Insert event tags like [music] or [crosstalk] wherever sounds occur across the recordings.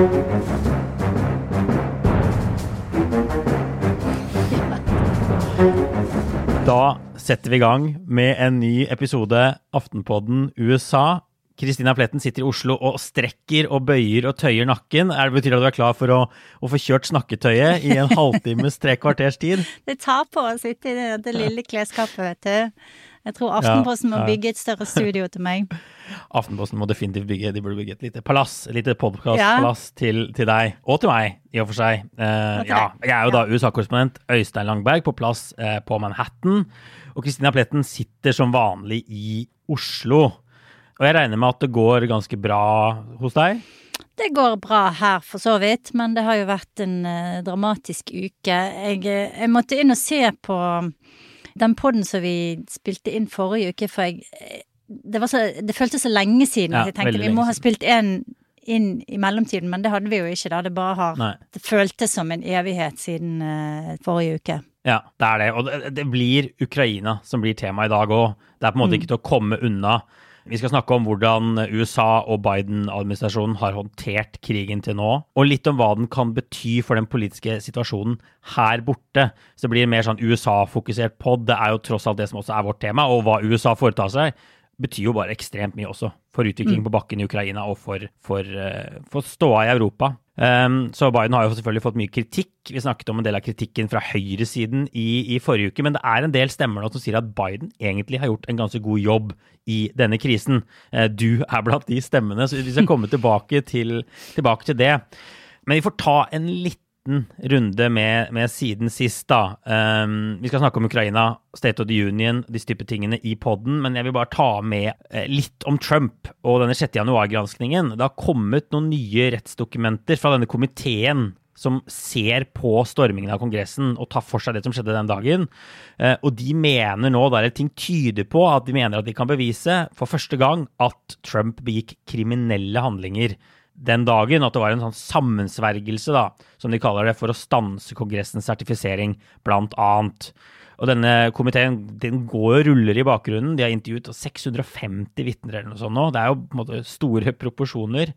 Da setter vi i gang med en ny episode Aftenpodden USA. Kristina Pletten sitter i Oslo og strekker og bøyer og tøyer nakken. Er det Betyr at du er klar for å, å få kjørt snakketøyet i en [laughs] halvtimes, tre kvarters tid? Det tar på å sitte i det lille klesskapet, vet du. Jeg tror Aftenposten Ja, må bygge et større studio til meg. [laughs] Aftenposten må definitivt bygge de burde bygge et lite palass, et lite podkastpalass til, til deg, og til meg, i og for seg. Eh, ja, jeg er jo da USA-korrespondent Øystein Langberg på plass eh, på Manhattan. Og Kristina Pletten sitter som vanlig i Oslo. Og jeg regner med at det går ganske bra hos deg? Det går bra her, for så vidt, men det har jo vært en uh, dramatisk uke. Jeg, eh, jeg måtte inn og se på den podden som vi spilte inn forrige uke, for jeg Det, var så, det føltes så lenge siden Ja, jeg tenkte vi må ha spilt en inn i mellomtiden, men det hadde vi jo ikke da. Det bare har Nei. Det føltes som en evighet siden uh, forrige uke. Ja, det er det. Og det, det blir Ukraina som blir tema i dag òg. Det er på en måte ikke til å komme unna. Vi skal snakke om hvordan USA og Biden-administrasjonen har håndtert krigen til nå, og litt om hva den kan bety for den politiske situasjonen her borte. Så det blir en mer sånn USA-fokusert pod. Det er jo tross alt det som også er vårt tema, og hva USA foretar seg betyr jo bare ekstremt mye også for utvikling på bakken i Ukraina og for, for, eh, for ståa i Europa. Um, så Biden har jo selvfølgelig fått mye kritikk. Vi snakket om en del av kritikken fra høyresiden i, i forrige uke, men det er en del stemmer nå som sier at Biden egentlig har gjort en ganske god jobb i denne krisen. Uh, du er blant de stemmene, så vi skal komme tilbake til, tilbake til det. Men vi får ta en liten runde med, med siden sist, da. Um, vi skal snakke om Ukraina, State of the Union, disse type tingene i poden, men jeg vil bare ta med eh, litt om Trump og denne 6. januar-granskningen. Det har kommet noen nye rettsdokumenter fra denne komiteen som ser på stormingen av Kongressen og tar for seg det som skjedde den dagen. Eh, og de mener nå, der ting tyder på at de mener at de kan bevise for første gang at Trump begikk kriminelle handlinger den dagen, at det var en sånn sammensvergelse, da, som de kaller det, for å stanse Kongressens sertifisering, blant annet. Og denne komiteen den går og ruller i bakgrunnen. De har intervjuet 650 vitner eller noe sånt nå. Det er jo på en måte store proporsjoner.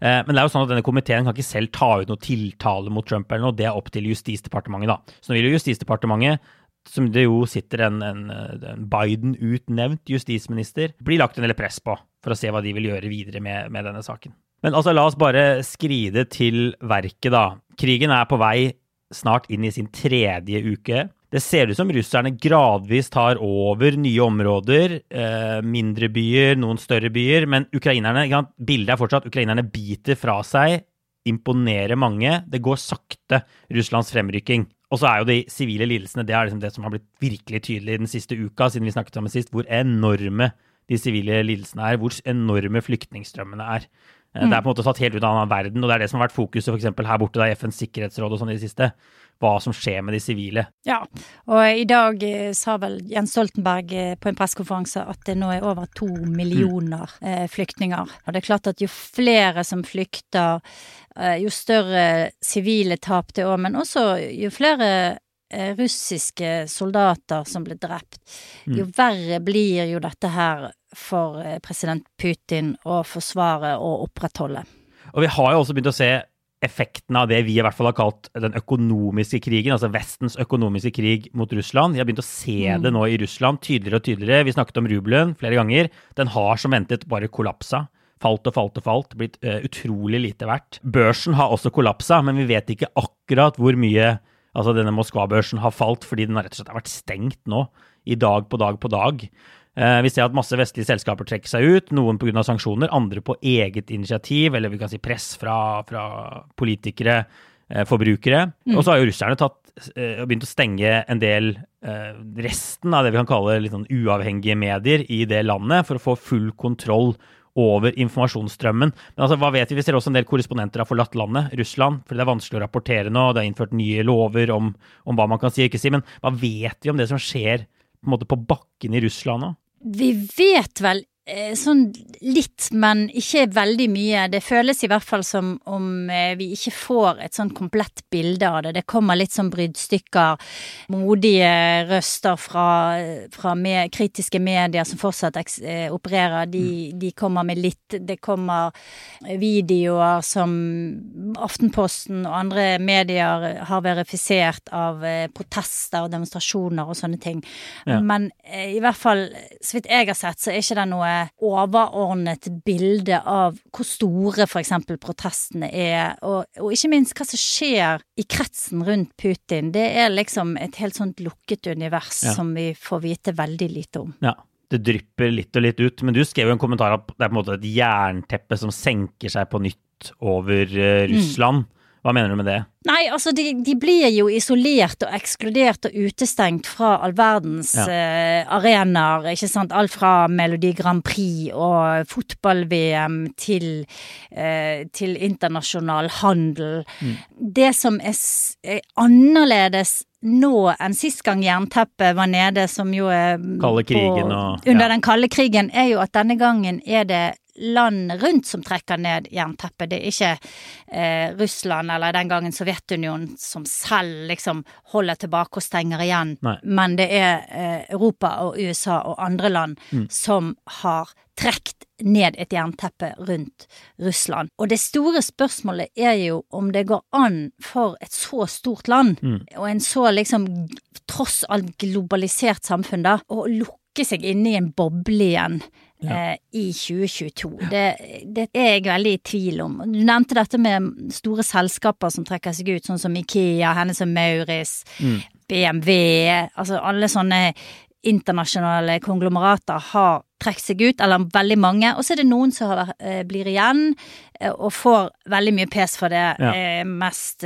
Eh, Men det er jo sånn at denne komiteen kan ikke selv ta ut noe tiltale mot Trump eller noe. Det er opp til Justisdepartementet, da. Så nå vil jo Justisdepartementet som det jo sitter en, en, en Biden-utnevnt justisminister, blir lagt en del press på for å se hva de vil gjøre videre med, med denne saken. Men altså, la oss bare skride til verket, da. Krigen er på vei snart inn i sin tredje uke. Det ser ut som russerne gradvis tar over nye områder, eh, mindre byer, noen større byer, men ukrainerne, bildet er fortsatt ukrainerne biter fra seg, imponerer mange. Det går sakte, Russlands fremrykking. Og så er jo de sivile lidelsene det er liksom det som har blitt virkelig tydelig den siste uka, siden vi snakket sammen sist, hvor enorme de sivile lidelsene er, hvor enorme flyktningstrømmene er. Eh, det er på en måte tatt helt ut av en annen verden, og det er det som har vært fokuset for her borte da, i FNs sikkerhetsråd og sånn i det siste. Hva som skjer med de sivile. Ja, og i dag eh, sa vel Jens Stoltenberg eh, på en pressekonferanse at det nå er over to millioner mm. flyktninger. Og det er klart at jo flere som flykter, jo større sivile tap det òg, men også jo flere russiske soldater som ble drept, jo mm. verre blir jo dette her for eh, president Putin å forsvare og opprettholde. Og vi har jo også begynt å se effekten av det vi i hvert fall har kalt den økonomiske krigen, altså Vestens økonomiske krig mot Russland. Vi har begynt å se mm. det nå i Russland tydeligere og tydeligere. Vi snakket om rubelen flere ganger. Den har som ventet bare kollapsa. Falt og falt og falt. Blitt uh, utrolig lite verdt. Børsen har også kollapsa, men vi vet ikke akkurat hvor mye altså denne Moskva-børsen har falt, fordi den har rett og slett vært stengt nå. I dag på dag på dag. Eh, vi ser at masse vestlige selskaper trekker seg ut, noen pga. sanksjoner, andre på eget initiativ, eller vi kan si press fra, fra politikere, eh, forbrukere. Mm. Og så har jo russerne tatt, eh, begynt å stenge en del resten av det vi kan kalle litt sånn uavhengige medier i det landet, for å få full kontroll over informasjonsstrømmen. Men altså, hva vet vi? Vi ser også en del korrespondenter har forlatt landet, Russland, fordi det er vanskelig å rapportere nå. Det er innført nye lover om, om hva man kan si og ikke si. Men hva vet vi om det som skjer på, på bakken i Russland nå? Vi vet vel sånn litt, men ikke veldig mye. Det føles i hvert fall som om eh, vi ikke får et sånn komplett bilde av det. Det kommer litt sånn bruddstykker, modige røster fra, fra med, kritiske medier som fortsatt eh, opererer. De, mm. de, kommer med litt Det kommer videoer som Aftenposten og andre medier har verifisert av protester og demonstrasjoner og sånne ting. Ja. Men i hvert fall, så vidt jeg har sett, så er ikke det noe overordnet bilde av hvor store f.eks. protestene er, og, og, ikke minst hva som skjer i kretsen rundt Putin. Det er liksom et helt sånt lukket univers ja. som vi får vite veldig lite om. Ja. Det drypper litt og litt ut, men du skrev jo en kommentar at det er på en måte et jernteppe som senker seg på nytt over uh, Russland. Mm. Hva mener du med det? Nei, altså de, de, blir jo isolert og ekskludert og utestengt fra all verdens ja. uh, arenaer, ikke sant. Alt fra Melodi Grand Prix og fotball-VM til, uh, til internasjonal handel. Mm. Det som er, er, annerledes nå enn sist gang jernteppet var nede, som jo er krigen og ja. Under den kalde krigen, er jo at denne gangen er det land rundt som trekker ned jernteppet. Det er ikke eh, Russland eller den gangen Sovjetunionen som selv liksom holder tilbake og stenger igjen, Nei. men det er eh, Europa og USA og andre land mm. som har trukket ned et jernteppe rundt Russland. Og det store spørsmålet er jo om det går an for et så stort land, mm. og en så liksom tross alt globalisert samfunn, da, å lukke seg inne i en boble igjen ja. eh, i 2022. Det, det, er jeg veldig i tvil om. Du nevnte dette med store selskaper som trekker seg ut, sånn som Ikea, Hennes og Maurits, mm. BMW, altså alle sånne internasjonale konglomerater har trukket seg ut, eller veldig mange. Og så er det noen som har, eh, blir igjen eh, og får veldig mye pes for det. Ja. Eh, mest,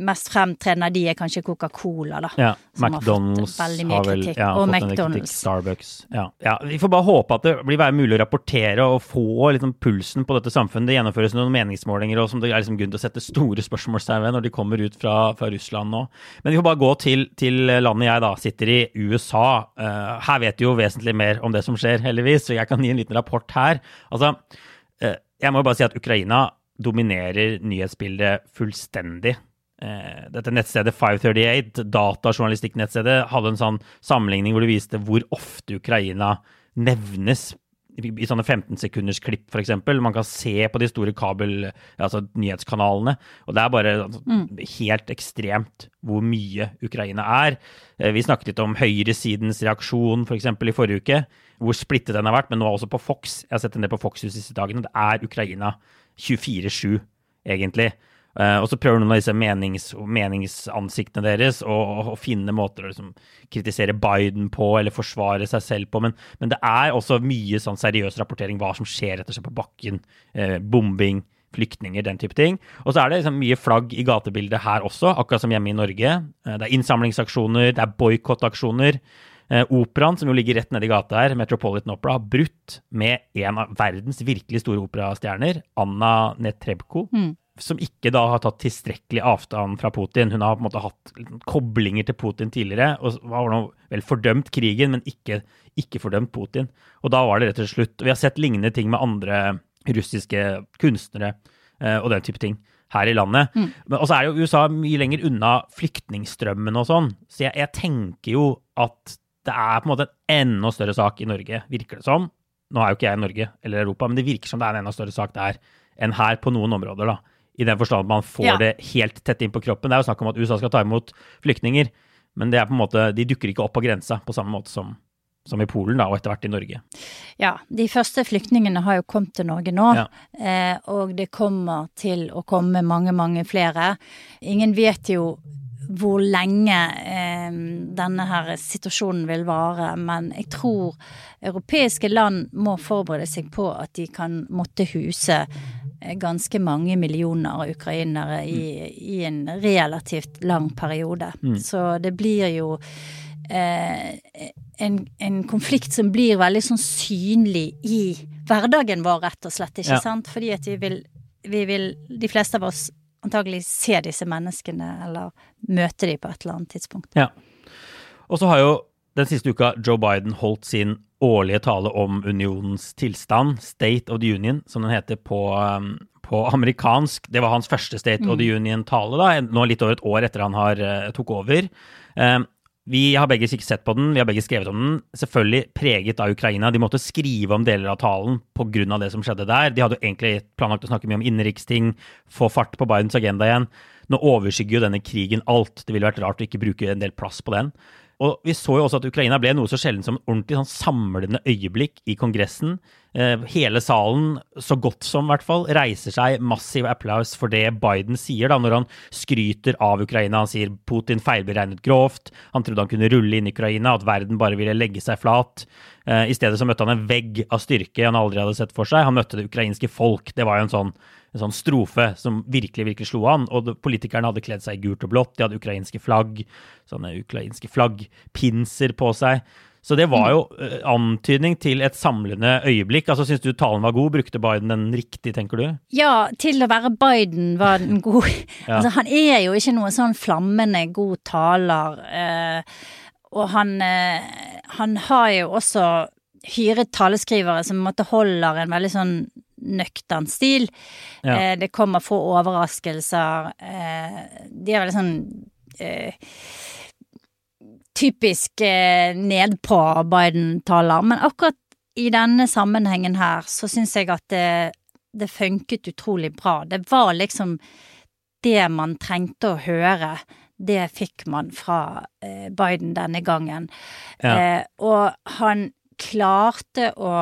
mest, fremtredende av de er kanskje Coca-Cola, da. Ja. McDonald's har, har vel ja, og McDonald's. Starbucks. Ja. ja. Vi får bare håpe at det blir mulig å rapportere og få liksom, pulsen på dette samfunnet. Det gjennomføres noen meningsmålinger og som det er liksom grunn til å sette store spørsmålstegn ved når de kommer ut fra, fra, Russland nå. Men vi får bare gå til, til landet jeg da sitter i, USA. Uh, her vet vi jo vesentlig mer om det som skjer skjer, heldigvis, så jeg kan gi en liten rapport her. Altså, eh, jeg må bare si at Ukraina dominerer nyhetsbildet fullstendig. Eh, dette nettstedet 538, datajournalistikknettstedet, hadde en sånn sammenligning hvor det viste hvor ofte Ukraina nevnes i sånne 15 sekunders klipp, f.eks. Man kan se på de store kabel, altså nyhetskanalene. Og det er bare altså, mm. helt ekstremt hvor mye Ukraina er. Eh, vi snakket litt om høyresidens reaksjon f.eks. For i forrige uke, hvor splittet den har vært. Men nå også på Fox. Jeg har sett en del på Fox de siste dagene. Det er Ukraina 24-7, egentlig. Uh, og så prøver noen av disse menings, meningsansiktene deres å, finne måter å liksom, kritisere Biden på eller forsvare seg selv på. Men, men, det er også mye sånn seriøs rapportering hva som skjer etter seg på bakken. Uh, bombing, flyktninger, den type ting. Og så er det liksom mye flagg i gatebildet her også, akkurat som hjemme i Norge. Uh, det er innsamlingsaksjoner, det er boikottaksjoner. Eh, operaen, som jo ligger rett nedi gata her, Metropolitan Opera, har brutt med en av verdens virkelig store operastjerner, Anna Netrebko. Mm. Som ikke da har tatt tilstrekkelig avstand fra Putin. Hun har på en måte hatt koblinger til Putin tidligere. og har nå vel fordømt krigen, men ikke, ikke fordømt Putin. Og da var det rett og slett slutt. Vi har sett lignende ting med andre russiske kunstnere eh, og den type ting her i landet. Mm. Men også er jo USA mye lenger unna flyktningstrømmen og sånn, så jeg, jeg, tenker jo at det er på en måte en enda større sak i Norge, virker det som. Nå er jo ikke jeg i Norge eller Europa, men det virker som det er en enda større sak der enn her på noen områder, da. I den forstand at man får ja. det helt tett inn på kroppen. Det er jo snakk om at USA skal ta imot flyktninger, men det er på en måte, de dukker ikke opp på grensa på samme måte som som i Polen, da, og etter hvert i Norge. Ja, de første flyktningene har jo kommet til Norge nå, ja. eh, og det kommer til å komme mange, mange flere. Ingen vet jo hvor lenge eh, denne her situasjonen vil vare, men jeg tror europeiske land må forberede seg på at de kan måtte huse ganske mange millioner ukrainere i, i en relativt lang periode. Mm. Så det blir jo eh, en, en, konflikt som blir veldig sånn synlig i hverdagen vår, rett og slett. Ikke ja. sant? Fordi at vi vil, vi vil, de fleste av oss antagelig se disse menneskene, eller møte dem på et eller annet tidspunkt. Ja. Og så har jo den siste uka Joe Biden holdt sin årlige tale om unionens tilstand, State of the Union, som den heter på, um, på amerikansk. Det var hans første State mm. of the mm. Union-tale, da, nå litt over et år etter han har uh, tok over. Um, vi har begge ikke sett på den, vi har begge skrevet om den. Selvfølgelig preget av Ukraina. De måtte skrive om deler av talen pga. det som skjedde der. De hadde jo egentlig planlagt å snakke mye om innenriksting, få fart på Bidens agenda igjen. Nå overskygger jo denne krigen alt. Det ville vært rart å ikke bruke en del plass på den. Og vi så jo også at Ukraina ble noe så sjelden som et ordentlig sånn samlende øyeblikk i Kongressen. Eh, hele salen, så godt som i hvert fall, reiser seg massiv applaus for det Biden sier, da, når han skryter av Ukraina. Han sier Putin feilberegnet grovt, han trodde han kunne rulle inn i Ukraina, at verden bare ville legge seg flat. Eh, I stedet så møtte han en vegg av styrke han aldri hadde sett for seg. Han møtte det ukrainske folk. Det var jo en sånn en sånn strofe som virkelig virkelig slo an. Og politikerne hadde kledd seg i gult og blått, de hadde ukrainske flagg, sånne ukrainske flaggpinser på seg. Så det var jo uh, antydning til et samlende øyeblikk. Altså, Syns du talen var god? Brukte Biden den riktig, tenker du? Ja, til å være Biden var den god. [laughs] [laughs] ja. altså, han er jo ikke noen sånn flammende god taler. Eh, og han, eh, han har jo også hyret taleskrivere som måtte holder en veldig sånn nøktern stil. Ja. Eh, det kommer få overraskelser. Eh, de er veldig sånn eh, typisk nedpå Biden-taler. Men akkurat i denne sammenhengen her så syns jeg at det, det funket utrolig bra. Det var liksom det man trengte å høre. Det fikk man fra eh, Biden denne gangen. Ja. Eh, og han klarte å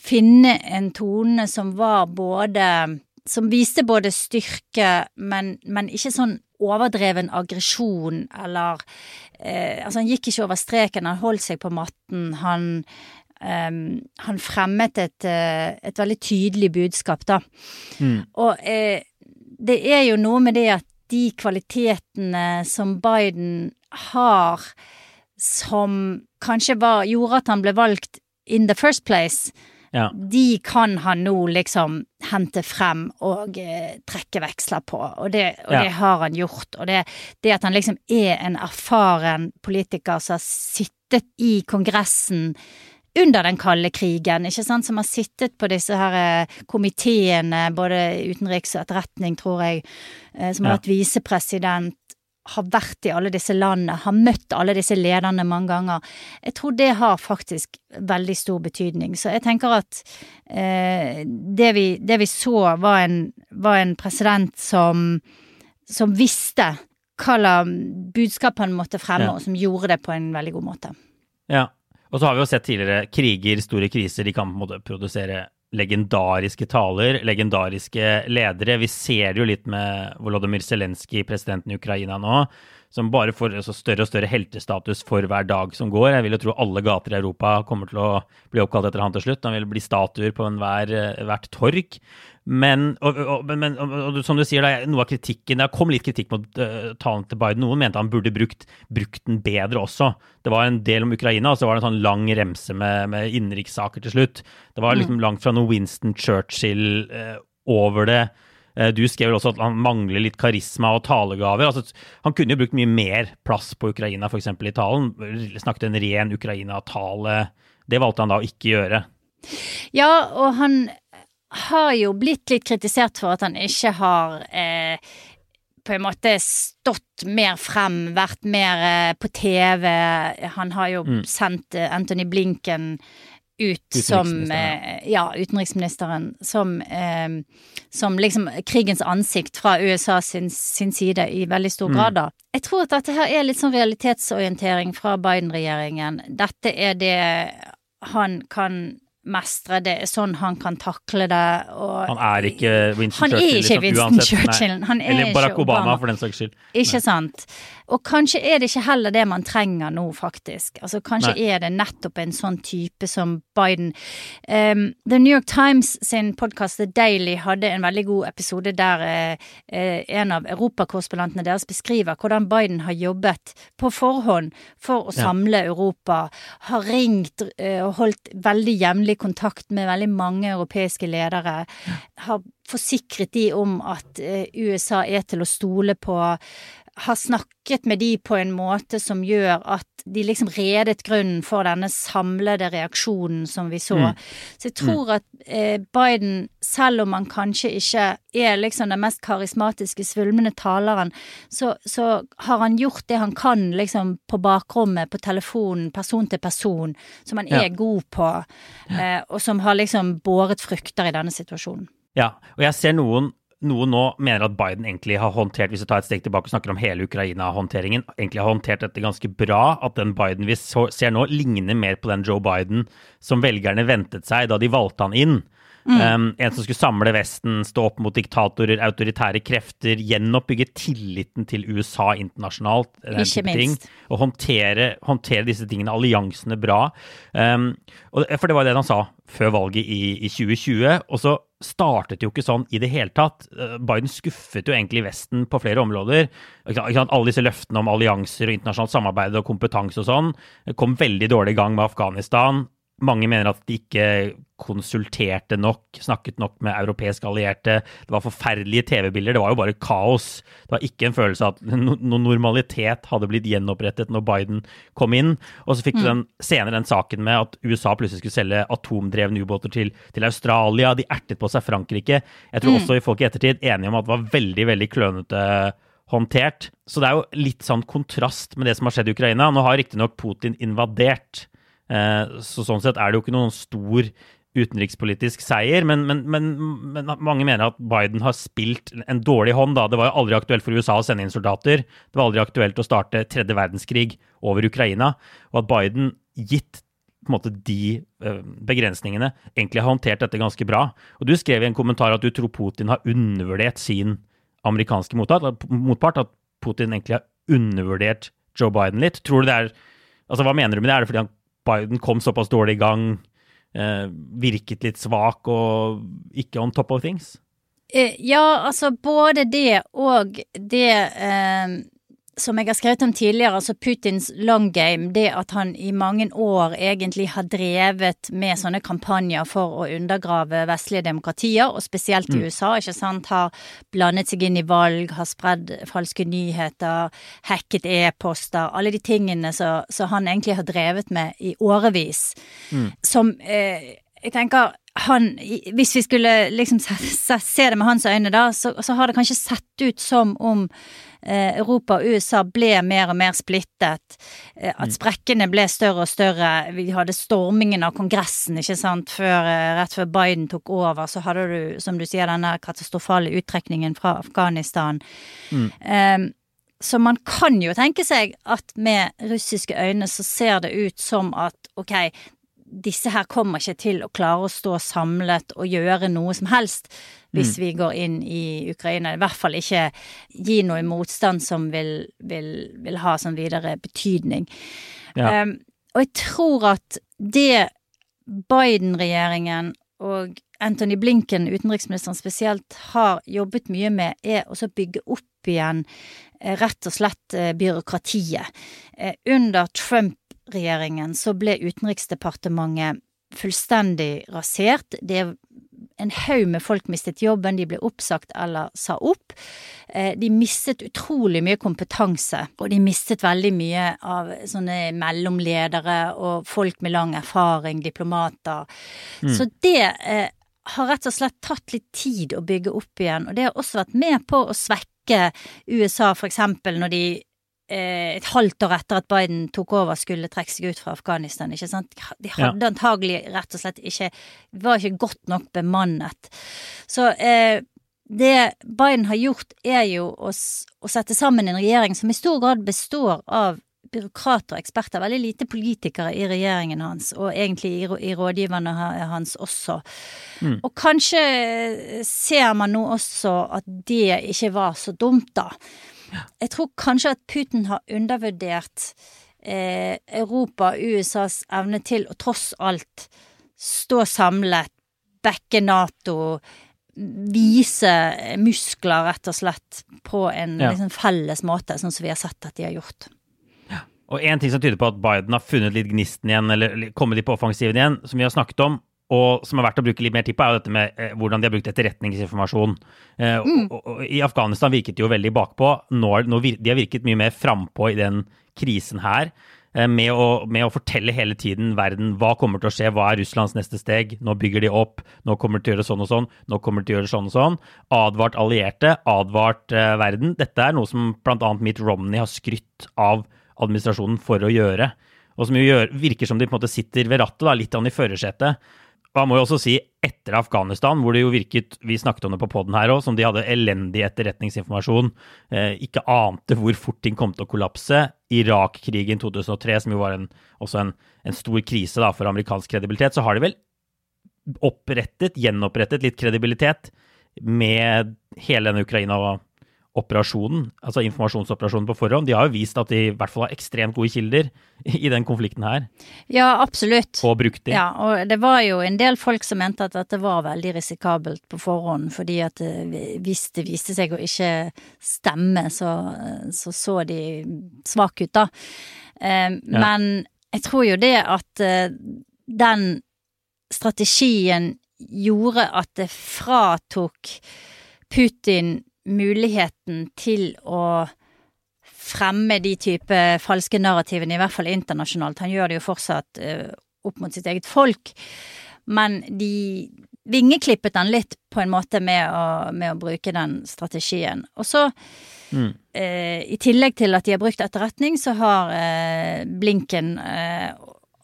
finne en tone som var både Som viste både styrke, men, men ikke sånn overdreven aggresjon eller eh, Altså, han gikk ikke over streken, han holdt seg på matten. Han, eh, han fremmet et, eh, et, veldig tydelig budskap, da. Mm. Og eh, det er jo noe med det at de kvalitetene som Biden har, som kanskje var, gjorde at han ble valgt in the first place, ja. de kan han nå liksom hente frem og eh, trekke veksler på, og, det, og ja. det, har han gjort. Og det, det, at han liksom er en erfaren politiker som har sittet i Kongressen under den kalde krigen, ikke sant, som har sittet på disse her eh, komiteene, både utenriks og etterretning, tror jeg, eh, som har vært visepresident, har vært i alle disse landene, har møtt alle disse lederne mange ganger. Jeg tror det har faktisk veldig stor betydning. Så jeg tenker at eh, det, vi, det, vi, så var en, var en president som, som visste hva slags budskap han måtte fremme, ja. og som gjorde det på en veldig god måte. Ja, og så har vi jo sett tidligere kriger, store kriser, de kan på en måte produsere legendariske taler, legendariske ledere. Vi ser det jo litt med Volodymyr Zelenskyj, presidenten i Ukraina nå, som bare får større og større heltestatus for hver dag som går. Jeg vil jo tro alle gater i Europa kommer til å bli oppkalt etter han til slutt. Han vil bli statuer på enhver, eh, hvert torg. Men, og, og, men og, som du sier, da, noe av kritikken Det kom litt kritikk mot uh, talen til Biden. Noen mente han burde brukt, brukt, den bedre også. Det var en del om Ukraina, og så var det en sånn lang remse med, med innenrikssaker til slutt. Det var liksom mm. langt fra noe Winston Churchill uh, over det. Eh, du skrev vel også at han mangler litt karisma og talegaver. Altså, han kunne jo brukt mye mer plass på Ukraina, f.eks. i talen. Snakket en ren Ukraina-tale. Det valgte han da å ikke gjøre. Ja, og han har jo blitt litt kritisert for at han ikke har eh, på en måte stått mer frem, vært mer eh, på TV. Han har jo mm. sendt eh, Anthony Blinken ut som eh, Ja, utenriksministeren. Som, eh, som liksom krigens ansikt fra USA sin, sin side i veldig stor mm. grad, da. Jeg tror at dette her er litt sånn realitetsorientering fra Biden-regjeringen. Dette er det han kan mestre det, sånn han kan takle det. han er ikke Winston han Churchill. Er ikke liksom, Winston uansett, Churchill. Han er Eller Barack ikke Obama, Obama, for den saks skyld. Ikke nei. sant. Og kanskje er det ikke heller det man trenger nå, faktisk. Altså Kanskje nei. er det nettopp en sånn type som Biden. Um, The New York Times sin podkast The Daily hadde en veldig god episode der uh, uh, en av europakorrespondentene deres beskriver hvordan Biden har jobbet på forhånd for å samle ja. Europa. Har ringt uh, og holdt veldig jevnlig kontakt med veldig mange europeiske ledere. Har forsikret de om at USA er til å stole på har snakket med de på en måte som gjør at de liksom redet grunnen for denne samlede reaksjonen som vi så. Mm. Så jeg tror mm. at eh, Biden, selv om han kanskje ikke er liksom den mest karismatiske, svulmende taleren, så, så har han gjort det han kan liksom på bakrommet, på telefonen, person til person, som han er god på, eh, og som har liksom båret frukter i denne situasjonen. Ja, og jeg ser noen noen nå mener at Biden egentlig har håndtert, hvis vi tar et steg tilbake og snakker om hele Ukraina-håndteringen, egentlig har håndtert dette ganske bra. At den Biden vi ser nå, ligner mer på den Joe Biden som velgerne ventet seg da de valgte han inn. Mm. Um, en som skulle samle Vesten, stå opp mot diktatorer, autoritære krefter, gjenoppbygge tilliten til USA internasjonalt. Ikke minst. og håndtere, håndtere, disse tingene, alliansene, bra. Um, og, for det var det han sa før valget i, i 2020. Og så startet jo ikke sånn i det hele tatt. Uh, Biden skuffet jo egentlig Vesten på flere områder. Alle disse løftene om allianser og internasjonalt samarbeid og kompetanse og sånn kom veldig dårlig i gang med Afghanistan. Mange mener at de ikke konsulterte nok, snakket nok med europeiske allierte. Det var forferdelige TV-bilder. Det var jo bare kaos. Det var ikke en følelse av at noen normalitet hadde blitt gjenopprettet når Biden kom inn. Og så fikk du mm. den, senere den saken med at USA plutselig skulle selge atomdrevne ubåter til, til, Australia. De ertet på seg Frankrike. Jeg tror mm. også folk i ettertid enige om at det var veldig, veldig klønete håndtert. Så det er jo litt sånn kontrast med det som har skjedd i Ukraina. Nå har riktignok Putin invadert. Eh, så sånn sett er det jo ikke noen stor utenrikspolitisk seier, men, men, men, men, mange mener at Biden har spilt en dårlig hånd. Da. Det var jo aldri aktuelt for USA å sende inn soldater. Det var aldri aktuelt å starte tredje verdenskrig over Ukraina. Og at Biden, gitt måte de uh, begrensningene, egentlig har håndtert dette ganske bra. Og Du skrev i en kommentar at du tror Putin har undervurdert sin amerikanske motpart. At Putin egentlig har undervurdert Joe Biden litt. Tror du det er Altså, Hva mener du med det? Er det fordi Biden kom såpass dårlig i gang, eh, virket litt svak og ikke on top of things? Eh, ja, altså både det og det eh, som jeg har skrevet om tidligere, altså Putins long game, det at han i mange år egentlig har drevet med sånne kampanjer for å undergrave vestlige demokratier, og spesielt i mm. USA, ikke sant, har blandet seg inn i valg, har spredd falske nyheter, hacket e-poster, alle de tingene som han egentlig har drevet med i årevis, mm. som eh, jeg tenker han, hvis vi skulle liksom se det med hans øyne, da, så, så har det kanskje sett ut som om Europa og USA ble mer og mer splittet. Eh, at mm. sprekkene ble større og større. Vi hadde stormingen av Kongressen, ikke sant, før, eh, rett før Biden tok over. Så hadde du, som du sier, denne katastrofale uttrekningen fra Afghanistan. Mm. Um, så man kan jo tenke seg at med russiske øyne så ser det ut som at ok, disse her kommer ikke til å klare å stå samlet og gjøre noe som helst hvis mm. vi går inn i Ukraina. I hvert fall ikke gi noe motstand som vil, vil, vil ha sånn videre betydning. Ja. Um, og jeg tror at det Biden-regjeringen og Anthony Blinken, utenriksministeren spesielt, har jobbet mye med, er å bygge opp igjen eh, rett og slett eh, byråkratiet. Under under Trump-regjeringen så ble Utenriksdepartementet fullstendig rasert. Det en haug med folk mistet jobben, de ble oppsagt eller sa opp. De mistet utrolig mye kompetanse, og de mistet veldig mye av sånne mellomledere og folk med lang erfaring, diplomater. Mm. Så det har rett og slett tatt litt tid å bygge opp igjen, og det har også vært med på å svekke USA, for eksempel når de eh, et halvt år etter at Biden tok over, skulle trekke seg ut fra Afghanistan. ikke sant? De hadde ja. antagelig rett og slett ikke Var ikke godt nok bemannet. Så eh, det Biden har gjort, er jo å, å, sette sammen en regjering som i stor grad består av byråkrater og eksperter, veldig lite politikere i regjeringen hans, og egentlig i, i rådgiverne hans også. Mm. Og kanskje ser man nå også at det ikke var så dumt, da. Jeg tror kanskje at Putin har undervurdert eh, Europa USAs evne til å tross alt stå samlet, backe Nato, vise muskler, rett og slett, på en ja. liksom, felles måte, sånn som vi har sett at de har gjort. Og en ting som tyder på at Biden har funnet litt gnisten igjen, eller kommet litt på offensiven igjen, som vi har snakket om, og som er verdt å bruke litt mer tid på, er jo dette med eh, hvordan de har brukt etterretningsinformasjon. Eh, mm. og, og, I Afghanistan virket de jo veldig bakpå. Nå, nå vir, de har virket mye mer frampå i den krisen her. Eh, med, å, med, å, fortelle hele tiden verden hva kommer til å skje, hva er Russlands neste steg, nå bygger de opp, nå kommer de til å gjøre sånn og sånn, nå kommer de til å gjøre sånn og sånn. Advart allierte, advart eh, verden. Dette er noe som bl.a. Mitt Romney har skrytt av administrasjonen for å gjøre. Og som jo gjør, virker som de på en måte sitter ved rattet, da, litt an i førersetet. Han må jo også si etter Afghanistan, hvor det jo virket, vi snakket om det på poden her òg, som de hadde elendig etterretningsinformasjon, eh, ikke ante hvor fort ting kom til å kollapse. Irak-krigen 2003, som jo var en, også en, en, stor krise da, for amerikansk kredibilitet, så har de vel opprettet, gjenopprettet litt kredibilitet med hele denne Ukraina- og operasjonen, altså informasjonsoperasjonen på forhånd, de har jo vist at de i hvert fall har ekstremt gode kilder i den konflikten her. Ja, absolutt. Og brukt de. Ja, og det var jo en del folk som mente at dette var veldig risikabelt på forhånd, fordi at eh, hvis det viste seg å ikke stemme, så så, så de svake ut, da. Eh, ja. Men jeg tror jo det at eh, den strategien gjorde at det fratok Putin muligheten til å fremme de type falske narrativene, i hvert fall internasjonalt. Han gjør det jo fortsatt uh, opp mot sitt eget folk. Men de vingeklippet han litt på en måte med å, med å bruke den strategien. Og så, mm. uh, i tillegg til at de har brukt etterretning, så har uh, Blinken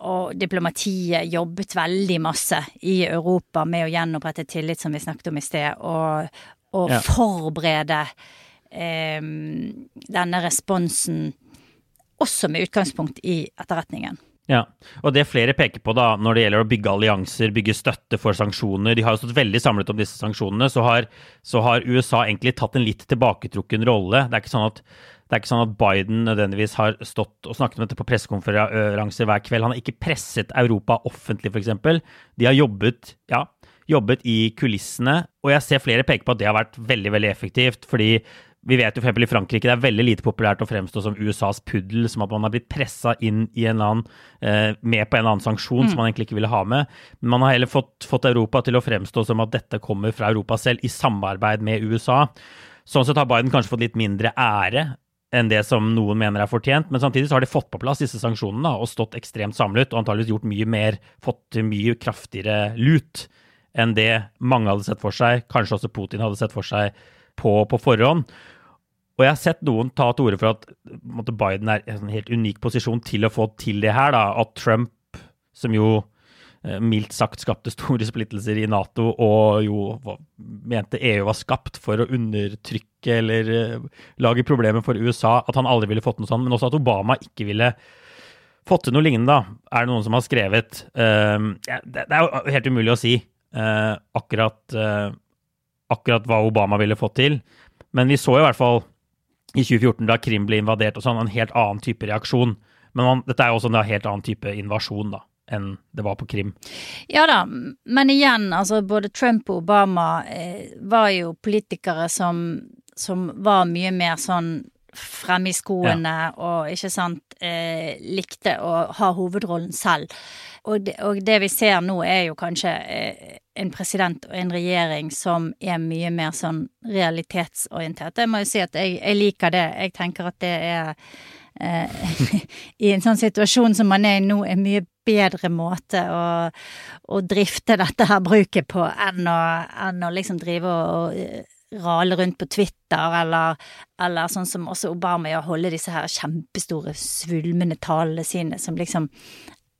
og diplomatiet jobbet veldig masse i Europa med å gjenopprette tillit, som vi snakket om i sted, og, å ja. forberede eh, denne responsen også med utgangspunkt i etterretningen. Ja, og det flere peker på da, når det gjelder å bygge allianser, bygge støtte for sanksjoner De har jo stått veldig samlet om disse sanksjonene. Så har, så har USA egentlig tatt en litt tilbaketrukken rolle. Det er ikke sånn at det er ikke sånn at Biden nødvendigvis har stått og snakket om dette på pressekonferanser hver kveld. Han har ikke presset Europa offentlig, f.eks. De har jobbet ja, jobbet i kulissene, og jeg ser flere peke på at det har vært veldig, veldig effektivt. fordi vi vet jo for i Frankrike det er veldig lite populært å fremstå som USAs puddel, som at man har blitt pressa inn i en annen, eh, med på en annen sanksjon mm. som man egentlig ikke ville ha med. Men man har heller fått, fått, Europa til å fremstå som at dette kommer fra Europa selv, i samarbeid med USA. Sånn sett har Biden kanskje fått litt mindre ære enn det som noen mener er fortjent, men samtidig så har de fått på plass disse sanksjonene og stått ekstremt samlet og antageligvis gjort mye mer, fått mye kraftigere lut enn det mange hadde sett for seg, kanskje også Putin hadde sett for seg på, på forhånd. Og jeg har sett noen ta til orde for at måtte, Biden er i en helt unik posisjon til å få til det her. Da. At Trump, som jo eh, mildt sagt skapte store splittelser i Nato, og jo mente EU var skapt for å undertrykke eller uh, lage problemer for USA, at han aldri ville fått noe sånt, men også at Obama ikke ville fått til noe lignende, da. Er det noen som har skrevet det, det, er jo helt umulig å si uh, akkurat, eh, akkurat hva Obama ville fått til. Men vi så i hvert fall i 2014, da Krim ble invadert, og sånn, en helt annen type reaksjon. Men man, dette er jo også en helt annen type invasjon, da enn det var på Krim. Ja da, men igjen, altså både Trump og Obama eh, var jo politikere som, som, var mye mer sånn fremme i skoene ja. og ikke sant eh, likte å ha hovedrollen selv. Og det, og det, vi ser nå, er jo kanskje eh, en president og en regjering som er mye mer sånn realitetsorientert. Jeg må jo si at jeg, jeg liker det. Jeg tenker at det er eh, [laughs] I en sånn situasjon som man er i nå, en mye bedre måte å, å drifte dette her bruket på enn å, enn å liksom drive og, og rale rundt på Twitter, eller, eller, sånn som også Obama gjør, holde disse her kjempestore, svulmende talene sine, som liksom eh,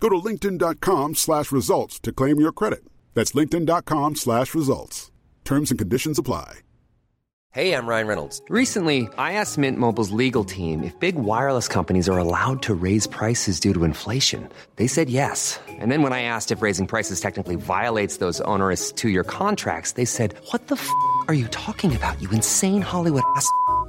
Go to linkedin.com slash results to claim your credit. That's linkedin.com slash results. Terms and conditions apply. Hey, I'm Ryan Reynolds. Recently, I asked Mint Mobile's legal team if big wireless companies are allowed to raise prices due to inflation. They said yes. And then when I asked if raising prices technically violates those onerous two-year contracts, they said, what the f*** are you talking about, you insane Hollywood ass?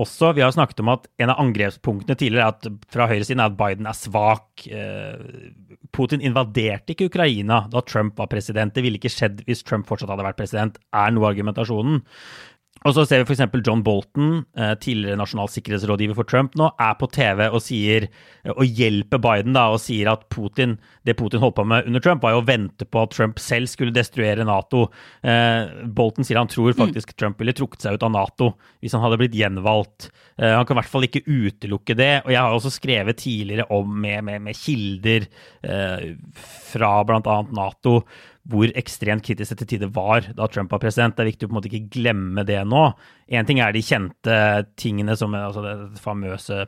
også. Vi har snakket om at en av angrepspunktene tidligere at, fra høyresiden er at Biden er svak. Eh, Putin invaderte ikke Ukraina da Trump var president. Det ville ikke skjedd hvis Trump fortsatt hadde vært president, er noe av argumentasjonen. Og så ser vi f.eks. John Bolton, eh, tidligere nasjonal sikkerhetsrådgiver for Trump, nå er på TV og sier, eh, og hjelper Biden da, og sier at Putin, det Putin holdt på med under Trump, var jo å vente på at Trump selv skulle destruere Nato. Eh, Bolton sier han tror faktisk mm. Trump ville trukket seg ut av Nato hvis han hadde blitt gjenvalgt. han kan i hvert fall ikke utelukke det. Og jeg har også skrevet tidligere om med, med, med kilder fra bl.a. Nato hvor ekstremt kritisk det til tider var da Trump var president. Det er viktig å på en måte ikke glemme det nå. Én ting er de kjente tingene som altså det famøse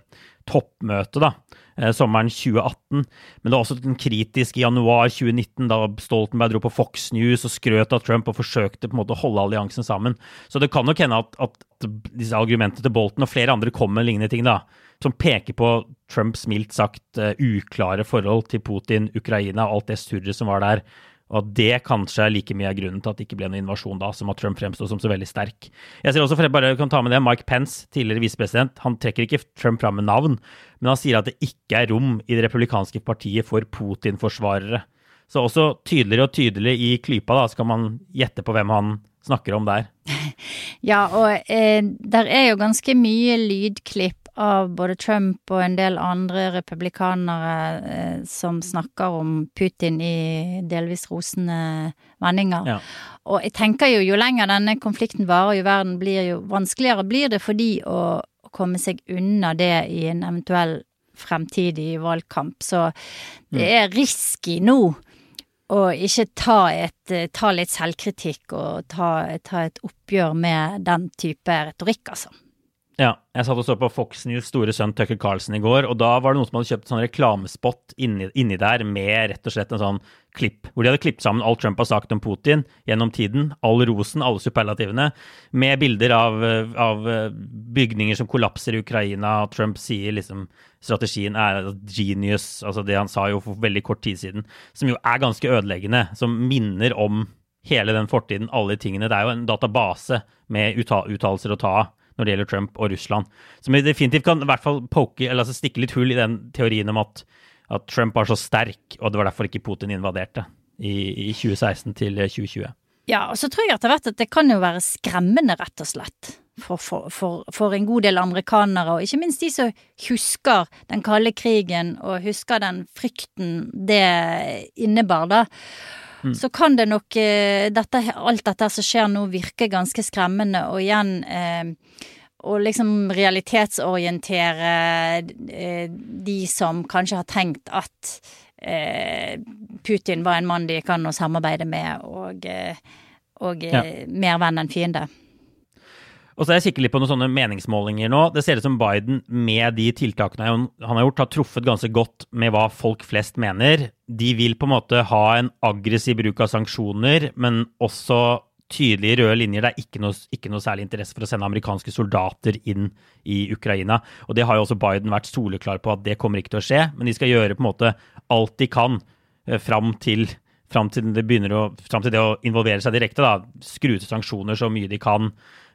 toppmøtet da, eh, sommeren 2018, men det var også den kritiske januar 2019, da Stoltenberg dro på Fox News og skrøt av Trump og forsøkte på en måte å holde alliansen sammen. Så det kan nok hende at, at disse argumentene til Bolton og flere andre kommer med lignende ting, da, som peker på Trumps mildt sagt uh, uklare forhold til Putin, Ukraina og alt det surret som var der og at det kanskje er like mye av grunnen til at det ikke ble noen invasjon da, som at Trump fremsto som så veldig sterk. Jeg ser også, for jeg bare kan ta med det, Mike Pence, tidligere visepresident, han trekker ikke Trump fram med navn, men han sier at det ikke er rom i det republikanske partiet for Putin-forsvarere. Så også tydeligere og tydeligere i klypa, da, så kan man gjette på hvem han snakker om der. [laughs] Ja, og eh, der er jo ganske mye lydklipp av både Trump og en del andre republikanere eh, som snakker om Putin i delvis rosende vendinger. Ja. Og jeg tenker jo jo lenger denne konflikten varer, jo verden blir jo vanskeligere blir det for de å, å komme seg unna det i en eventuell fremtidig valgkamp. Så det mm. er risky nå å ikke ta, et, ta litt selvkritikk og ta, ta et oppgjør med den type retorikk, altså. Ja, jeg satt og så på Fox News' store sønn Tucker Carlson i går, og da var det noen som hadde kjøpt sånn reklamespot inni, inni, der med rett og slett en sånn klipp, hvor de hadde klippet sammen alt Trump har sagt om Putin gjennom tiden, all rosen, alle superlativene, med bilder av, av bygninger som kollapser i Ukraina, og Trump sier liksom strategien er genius, altså det han sa jo for veldig kort tid siden, som jo er ganske ødeleggende, som minner om hele den fortiden, alle de tingene. Det er jo en database med uttalelser å ta av når det gjelder Trump og Russland. Som definitivt kan i hvert fall poke, eller altså stikke litt hull i den teorien om at, at, Trump var så sterk, og det var derfor ikke Putin invaderte i, i 2016 til 2020. Ja, og så tror jeg etter hvert at det kan jo være skremmende, rett og slett. For, for, for, for, en god del amerikanere, og ikke minst de som husker den kalde krigen og husker den frykten det innebar, da. Mm. Så kan det nok eh, dette, alt dette som skjer nå, virke ganske skremmende, og igjen eh, å liksom realitetsorientere eh, de som kanskje har tenkt at eh, Putin var en mann de kan samarbeide med, og, eh, og ja. mer venn enn fiende. Og så er jeg kikker litt på noen sånne meningsmålinger nå. Det ser ut som Biden med de tiltakene han har gjort, har truffet ganske godt med hva folk flest mener. De vil på en måte ha en aggressiv bruk av sanksjoner, men også tydelige røde linjer. Det er ikke noe, ikke noe, særlig interesse for å sende amerikanske soldater inn i Ukraina. Og det har jo også Biden vært soleklar på at det kommer ikke til å skje. Men de skal gjøre på en måte alt de kan eh, fram til, fram til, det, å, fram til det å involvere seg direkte. da, Skru til sanksjoner så mye de kan.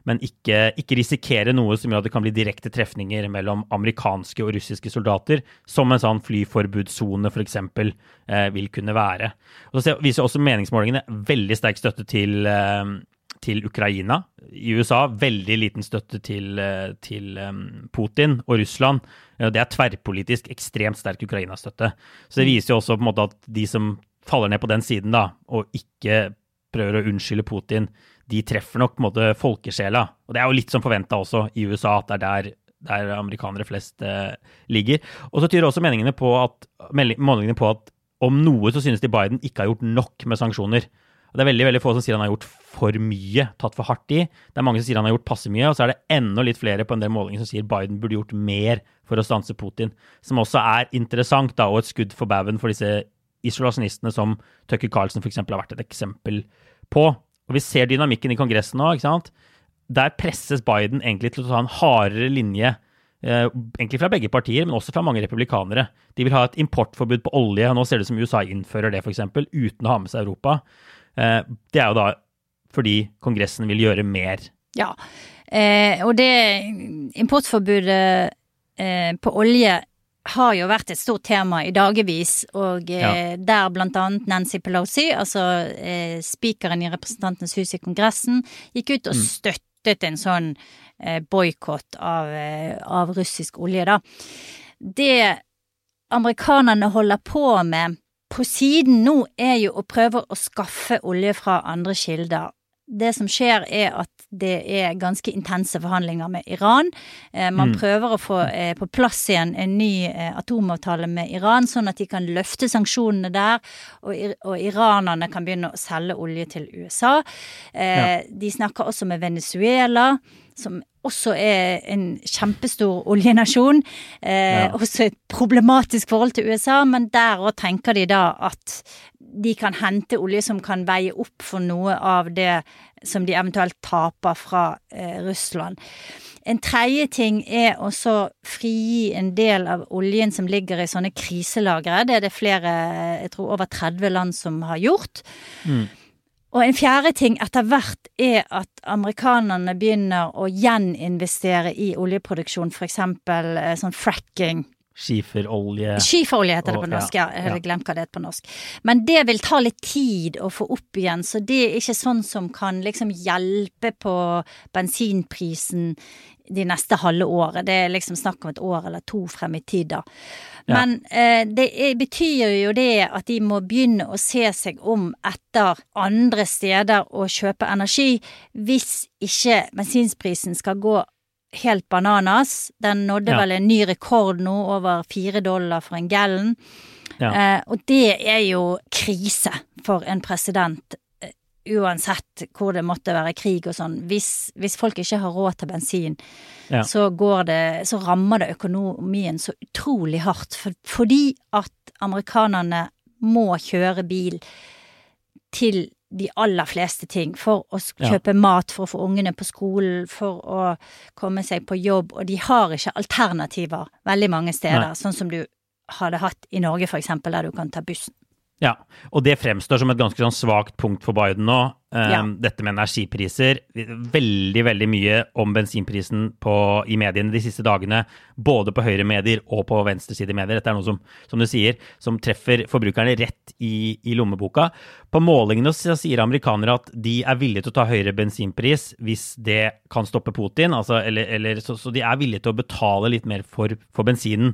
Men ikke, ikke, risikere noe som gjør at det kan bli direkte trefninger mellom amerikanske og russiske soldater, som en sånn flyforbudssone f.eks. Eh, vil kunne være. Og så viser også meningsmålingene veldig sterk støtte til, eh, til Ukraina. I USA veldig liten støtte til, eh, til um, Putin og Russland. Det er tverrpolitisk ekstremt sterk Ukraina-støtte. Så det viser jo også på en måte at de som faller ned på den siden da, og ikke prøver å unnskylde Putin, de treffer nok på en måte folkesjela. Og det er jo litt som forventa også i USA, at det er der, der amerikanere flest eh, ligger. Og så tyder også meningene på at, målingene på at om noe så synes de Biden ikke har gjort nok med sanksjoner. Og Det er veldig veldig få som sier han har gjort for mye, tatt for hardt i. Det er mange som sier han har gjort passe mye, og så er det enda litt flere på en del målinger som sier Biden burde gjort mer for å stanse Putin. Som også er interessant, da, og et skudd for baugen for disse isolasjonistene som Tucker Carlson f.eks. har vært et eksempel på. Og vi ser dynamikken i Kongressen nå. ikke sant? Der presses Biden egentlig til å ta en hardere linje. Eh, egentlig fra begge partier, men også fra mange republikanere. De vil ha et importforbud på olje. og Nå ser det ut som USA innfører det, f.eks., uten å ha med seg Europa. Eh, det er jo da fordi Kongressen vil gjøre mer. Ja, eh, og det importforbudet på olje har jo vært et stort tema i dagevis, og eh, ja. der blant annet Nancy Pelosi, altså eh, spikeren i Representantenes hus i Kongressen, gikk ut og mm. støttet en sånn eh, boikott av, eh, av, russisk olje, da. Det amerikanerne holder på med på siden nå, er jo å prøve å skaffe olje fra andre kilder det som skjer, er at det er ganske intense forhandlinger med Iran. Eh, man mm. prøver å få eh, på plass igjen en ny eh, atomavtale med Iran, sånn at de kan løfte sanksjonene der, og, og iranerne kan begynne å selge olje til USA. Ja. De snakker også med Venezuela, som også er en kjempestor oljenasjon. Eh, ja. Også et problematisk forhold til USA, men der òg tenker de da at de kan hente olje som kan veie opp for noe av det som de eventuelt taper fra eh, Russland. En tredje ting er også frigi en del av oljen som ligger i sånne kriselagre. Det er det flere, jeg tror over 30 land som har gjort. Mm. Og en fjerde ting etter hvert er at amerikanerne begynner å gjeninvestere i oljeproduksjon, f.eks. Eh, sånn fracking. Skiferolje. Skiferolje heter det på norsk, ja. Jeg hadde glemt hva det heter på norsk. Men det vil ta litt tid å få opp igjen, så det er ikke sånn som kan liksom hjelpe på bensinprisen de neste halve året. Det er liksom snakk om et år eller to frem i tid, da. Men eh, det er, betyr jo det at de må begynne å se seg om etter andre steder å kjøpe energi, hvis ikke bensinsprisen skal gå helt bananas. Den nådde ja. vel en ny rekord nå, over fire dollar for en gallon. Ja. Eh, og det er jo krise for en president uansett hvor det måtte være krig og sånn, hvis, hvis folk ikke har råd til bensin, Ja. så går det Så rammer det økonomien så utrolig hardt. For, fordi at amerikanerne må kjøre bil til de aller fleste ting. For å kjøpe Ja. mat, for å få ungene på skolen, for å komme seg på jobb. Og de har ikke alternativer veldig mange steder, Nei. sånn som du hadde hatt i Norge, for eksempel, der du kan ta bussen. Ja, og det fremstår som et ganske sånn svakt punkt for Biden nå. Um, Ja. Dette med energipriser. Veldig, veldig mye om bensinprisen på, i mediene de siste dagene. Både på høyremedier og på venstresidemedier. Dette er noe som, som du sier, som treffer forbrukerne rett i, i lommeboka. På målingene så sier amerikanere at de er villige til å ta høyere bensinpris hvis det kan stoppe Putin. Altså, eller, eller, så, så de er villige til å betale litt mer for, for bensinen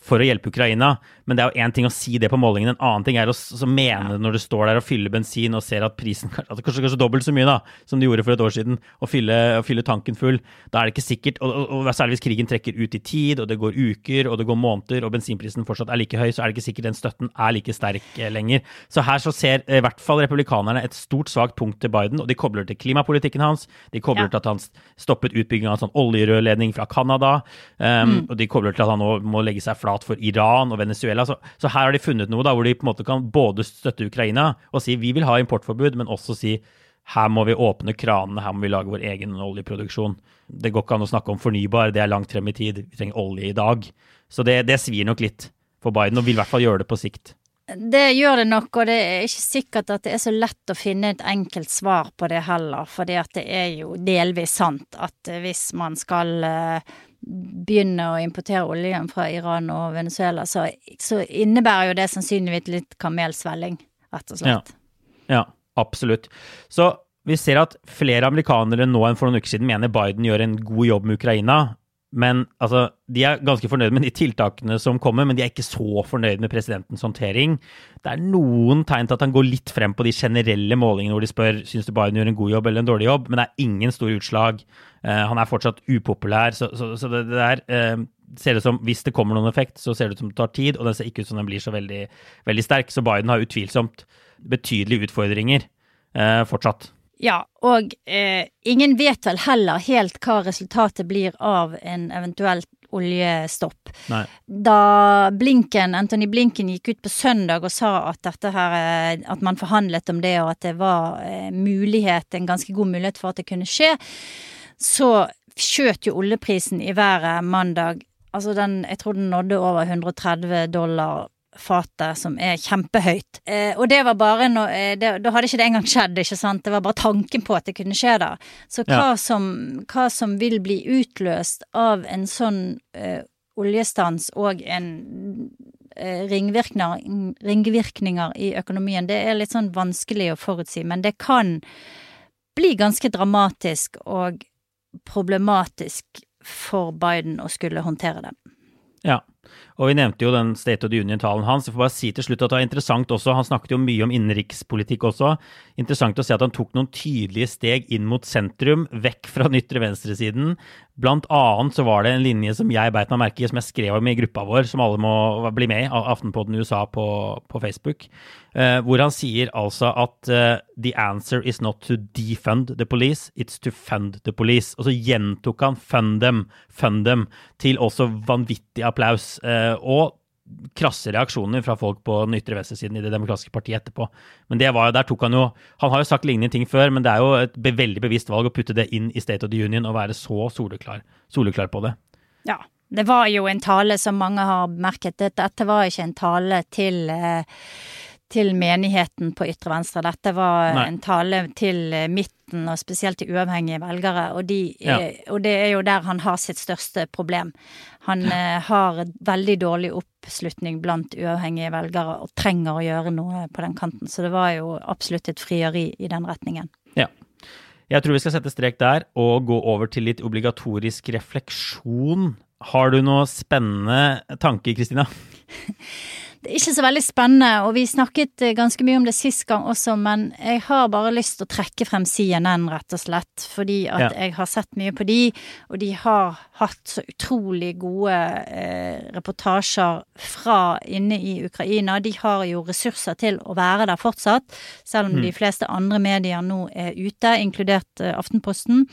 for å hjelpe Ukraina. Men det er jo én ting å si det på målingen, en annen ting er å så mene det når du står der og fyller bensin og ser at prisen [laughs] at det kanskje kanskje dobbelt så mye da, som du gjorde for et år siden, å fylle, fylle tanken full. Da er det ikke sikkert, og, og, og særlig hvis krigen trekker ut i tid, og det går uker, og det går måneder, og bensinprisen fortsatt er like høy, så er det ikke sikkert den støtten er like sterk eh, lenger. Så her så ser eh, i hvert fall republikanerne et stort svakt punkt til Biden, og de kobler til klimapolitikken hans, de kobler Ja. til at han stoppet utbygging av en sånn oljerørledning fra Canada, um, og de kobler til at han nå må legge seg flat for Iran og Venezuela. Så, så her har de funnet noe da, hvor de på en måte kan både støtte Ukraina og si vi vil ha importforbud, men også si her må vi åpne kranene, her må vi lage vår egen oljeproduksjon. Det går ikke an å snakke om fornybar, det er langt frem i tid. Vi trenger olje i dag. Så det, det svir nok litt for Biden, og vil i hvert fall gjøre det på sikt. Det gjør det nok, og det er ikke sikkert at det er så lett å finne et enkelt svar på det heller, For det er jo delvis sant at hvis man skal eh, begynne å importere oljen fra Iran og Venezuela, så, så innebærer jo det sannsynligvis litt kamelsvelling, rett og slett. Ja, absolutt. Så vi ser at flere amerikanere nå enn for noen uker siden mener Biden gjør en god jobb med Ukraina. Men altså, de er ganske fornøyd med de tiltakene som kommer, men de er ikke så fornøyd med presidentens håndtering. Det er noen tegn til at han går litt frem på de generelle målingene hvor de spør syns du Biden gjør en god jobb eller en dårlig jobb, men det er ingen store utslag. Eh, han er fortsatt upopulær, så, så, så det, det der eh, ser det som, Hvis det kommer noen effekt, så ser det ut som det tar tid, og den ser ikke ut som den blir så veldig, veldig sterk. Så Biden har utvilsomt betydelige utfordringer eh, fortsatt. Ja, og eh, ingen vet vel heller helt hva resultatet blir av en eventuell oljestopp. Nei. Da Blinken, Anthony Blinken gikk ut på søndag og sa at dette her, eh, at man forhandlet om det, og at det var eh, mulighet, en ganske god mulighet for at det kunne skje, så skjøt jo oljeprisen i været mandag. Altså den, jeg tror den nådde over 130 dollar fatet, som er kjempehøyt. Eh, og det var bare no, eh, det, Da hadde ikke det engang skjedd, ikke sant. Det var bare tanken på at det kunne skje da. Så hva, Ja. som, hva som vil bli utløst av en sånn eh, oljestans og en eh, ringvirkninger, ringvirkninger i økonomien, det er litt sånn vanskelig å forutsi. Men det kan bli ganske dramatisk og problematisk for Biden å skulle håndtere den. Ja. Og vi nevnte jo den State of the Union-talen hans. Jeg får bare si til slutt at det var interessant også, Han snakket jo mye om innenrikspolitikk også. Interessant å se at han tok noen tydelige steg inn mot sentrum, vekk fra den ytre venstresiden. Blant annet så var det en linje som jeg beit meg merke i, som jeg skrev om i gruppa vår, som alle må bli med i, Aftenpodden USA på, på Facebook, eh, hvor han sier altså at eh, the answer is not to defund the police, it's to fund the police. Og så gjentok han fund them, fund them, til også vanvittig applaus. Eh, og krasse reaksjoner fra folk på den ytre venstresiden i Det demokratiske partiet etterpå. Men det var jo, der tok han jo Han har jo sagt lignende ting før, men det er jo et be veldig bevisst valg å putte det inn i State of the Union og være så soleklar, soleklar på det. Ja. Det var jo en tale som mange har merket. Dette var ikke en tale til, eh, til menigheten på ytre venstre. Dette var Nei. en tale til eh, midten, og spesielt til uavhengige velgere. Og, de, Ja. eh, og det er jo der han har sitt største problem. Han eh, har veldig dårlig oppslutning blant uavhengige velgere og trenger å gjøre noe på den kanten. Så det var jo absolutt et frieri i den retningen. Ja. Jeg tror vi skal sette strek der og gå over til litt obligatorisk refleksjon. Har du noe spennende tanke, Kristina? [laughs] Det er ikke så veldig spennende, og vi snakket eh, ganske mye om det sist gang også, men jeg har bare lyst til å trekke frem CNN, rett og slett, fordi at Ja. jeg har sett mye på de, og de har hatt så utrolig gode eh, reportasjer fra inne i Ukraina. De har jo ressurser til å være der fortsatt, selv om de fleste andre medier nå er ute, inkludert eh, Aftenposten.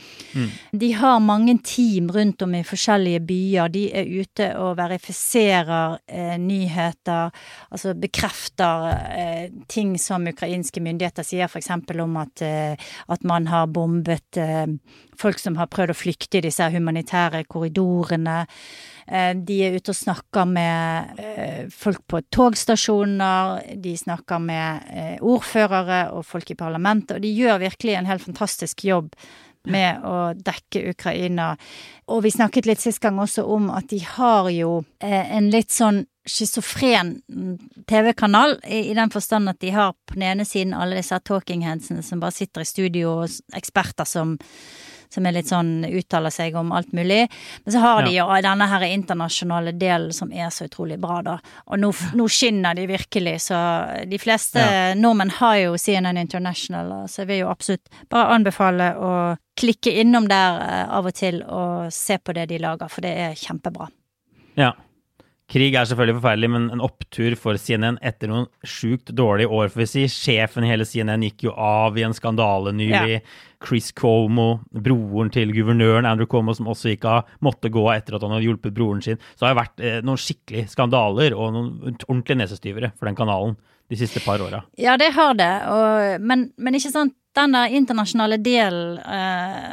De har mange team rundt om i forskjellige byer. De er ute og verifiserer eh, nyheter, altså bekrefter eh, ting som ukrainske myndigheter sier, f.eks. om at, eh, at man har bombet eh, folk som har prøvd å flykte i disse humanitære korridorene. Eh, De er ute og snakker med eh, folk på togstasjoner, de snakker med eh, ordførere og folk i parlamentet, og de gjør virkelig en helt fantastisk jobb med å dekke Ukraina. Og vi snakket litt sist gang også om at de har jo en litt sånn schizofren TV-kanal, i, i den forstand at de har på den ene siden alle disse talking handsene som bare sitter i studio, og eksperter som som er litt sånn uttaler seg om alt mulig. Men så har de jo denne her internasjonale delen som er så utrolig bra, da. Og nå, nå skinner de virkelig, så de fleste nordmenn har jo CNN International, så jeg vil jo absolutt bare anbefale å klikke innom der eh, av og til og se på det de lager, for det er kjempebra. Ja. Krig er selvfølgelig forferdelig, men en opptur for CNN etter noen sjukt dårlige år, får vi si. Sjefen i hele CNN gikk jo av i en skandale nylig. Chris Cuomo, broren til guvernøren Andrew Cuomo, som også gikk av, måtte gå av etter at han hadde hjulpet broren sin. Så det har vært eh, noen skikkelig skandaler og noen ordentlige nesestyvere for den kanalen de siste par åra. Ja, det har det, og, men, men ikke sant, den der internasjonale delen eh,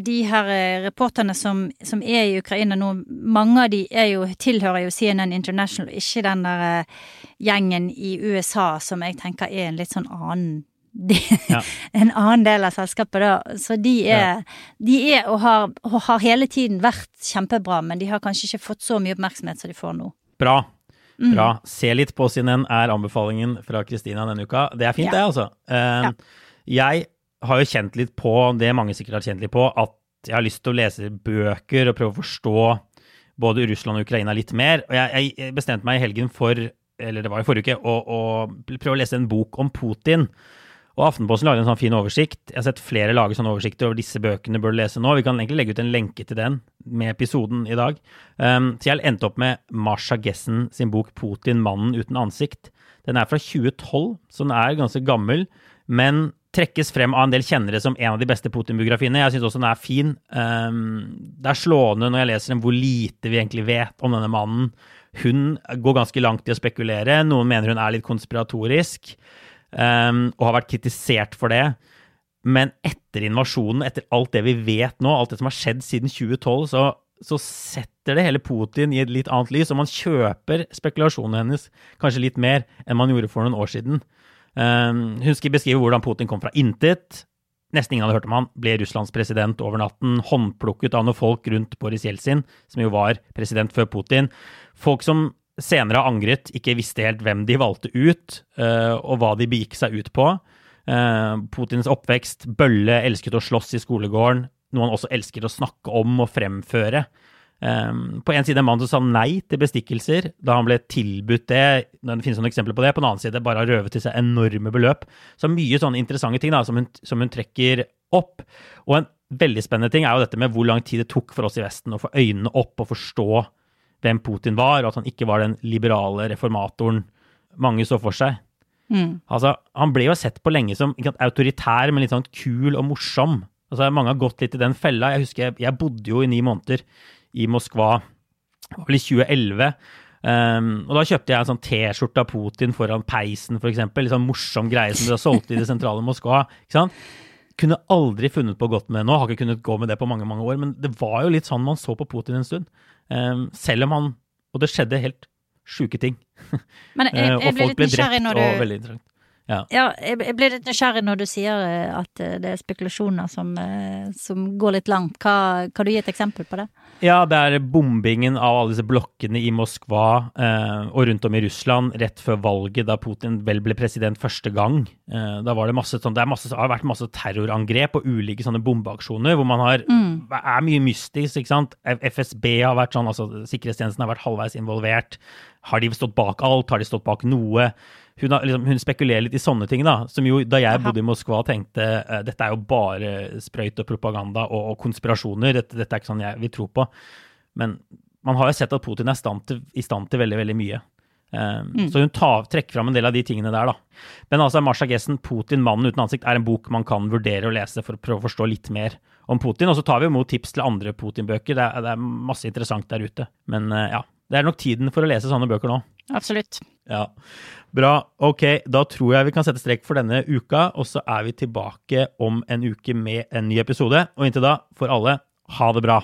de her eh, reporterne som, som er i Ukraina nå, mange av de er jo, tilhører jo CNN International, ikke den der eh, gjengen i USA som jeg tenker er en litt sånn annen [laughs] de, Ja. En annen del av selskapet, da. Så de er, de er og, har, og har hele tiden vært kjempebra, men de har kanskje ikke fått så mye oppmerksomhet som de får nå. Bra. Bra. Se litt på CNN er anbefalingen fra Kristina denne uka. Det er fint, Ja. det, altså. Eh, Jeg har jo kjent litt på det mange sikkert har kjent litt på, at jeg har lyst til å lese bøker og prøve å forstå både Russland og Ukraina litt mer. Og jeg, jeg bestemte meg i helgen for, eller det var i forrige uke, å, å prøve å lese en bok om Putin. Og Aftenposten lagde en sånn fin oversikt. Jeg har sett flere lage sånne oversikter over disse bøkene bør du lese nå. Vi kan egentlig legge ut en lenke til den med episoden i dag. Um, så jeg endte opp med Marsha Gessen sin bok 'Putin mannen uten ansikt'. Den er fra 2012, så den er ganske gammel, men trekkes frem av en del kjennere som en av de beste Putin-biografiene. Jeg syns også den er fin. Um, det er slående når jeg leser den hvor lite vi egentlig vet om denne mannen. Hun går ganske langt i å spekulere. Noen mener hun er litt konspiratorisk um, og har vært kritisert for det. Men etter invasjonen, etter alt det vi vet nå, alt det som har skjedd siden 2012, så, så setter det hele Putin i et litt annet lys, og man kjøper spekulasjonene hennes kanskje litt mer enn man gjorde for noen år siden. Um, hun skal beskrive hvordan Putin kom fra intet. Nesten ingen hadde hørt om han. Ble Russlands president over natten. Håndplukket av noen folk rundt Boris Jeltsin, som jo var president før Putin. Folk som senere angret, ikke visste helt hvem de valgte ut, uh, og hva de begikk seg ut på. Uh, Putins oppvekst, Bølle elsket å slåss i skolegården, noe han også elsket å snakke om og fremføre. Um, på en side en mann som sa nei til bestikkelser da han ble tilbudt det. Det finnes noen eksempler på det. På den annen side bare har røvet til seg enorme beløp. Så mye sånne interessante ting da, som hun, som hun trekker opp. Og en veldig spennende ting er jo dette med hvor lang tid det tok for oss i Vesten å få øynene opp og forstå hvem Putin var, og at han ikke var den liberale reformatoren mange så for seg. Altså, Han ble jo sett på lenge som ikke sant, autoritær, men litt sånn kul og morsom. Altså, Mange har gått litt i den fella. Jeg husker jeg, jeg bodde jo i ni måneder i Moskva, vel i 2011. Um, og da kjøpte jeg en sånn T-skjorte av Putin foran peisen, f.eks. Litt sånn morsom greie som de har solgt i det sentrale Moskva. ikke sant? Kunne aldri funnet på godt med det nå, har ikke kunnet gå med det på mange mange år. Men det var jo litt sånn man så på Putin en stund. Um, selv om han Og det skjedde helt sjuke ting. Men jeg, [laughs] Eh, jeg ble litt nysgjerrig når du. Ja. Ja, jeg blir litt nysgjerrig når du sier eh, at eh, det er spekulasjoner som, eh, som går litt langt. Hva, kan du gi et eksempel på det? Ja, det er bombingen av alle disse blokkene i Moskva eh, og rundt om i Russland rett før valget, da Putin vel ble president første gang. Eh, da var det masse sånn, det masse, har vært masse terrorangrep og ulike sånne bombeaksjoner hvor man har er mye mystisk, ikke sant. FSB har vært sånn, altså sikkerhetstjenesten har vært halvveis involvert. Har de stått bak alt? Har de stått bak noe? Hun, har, liksom, hun spekulerer litt i sånne ting, da. Som jo, da jeg bodde i Moskva, tenkte uh, dette er jo bare sprøyt og propaganda og, og konspirasjoner. Dette, dette er ikke sånn jeg vil tro på. Men man har jo sett at Putin er stand til, i stand til veldig, veldig mye. Um, Så hun tar, trekker fram en del av de tingene der, da. Men altså, Marsha Gessen, 'Putin mannen uten ansikt', er en bok man kan vurdere å lese for å prøve å forstå litt mer om Putin. Og så tar vi imot tips til andre Putin-bøker. Det, det er masse interessant der ute. Men uh, ja, det er nok tiden for å lese sånne bøker nå. Absolutt. Ja, Bra. Ok, da tror jeg vi kan sette strek for denne uka, og så er vi tilbake om en uke med en ny episode. Og inntil da for alle ha det bra.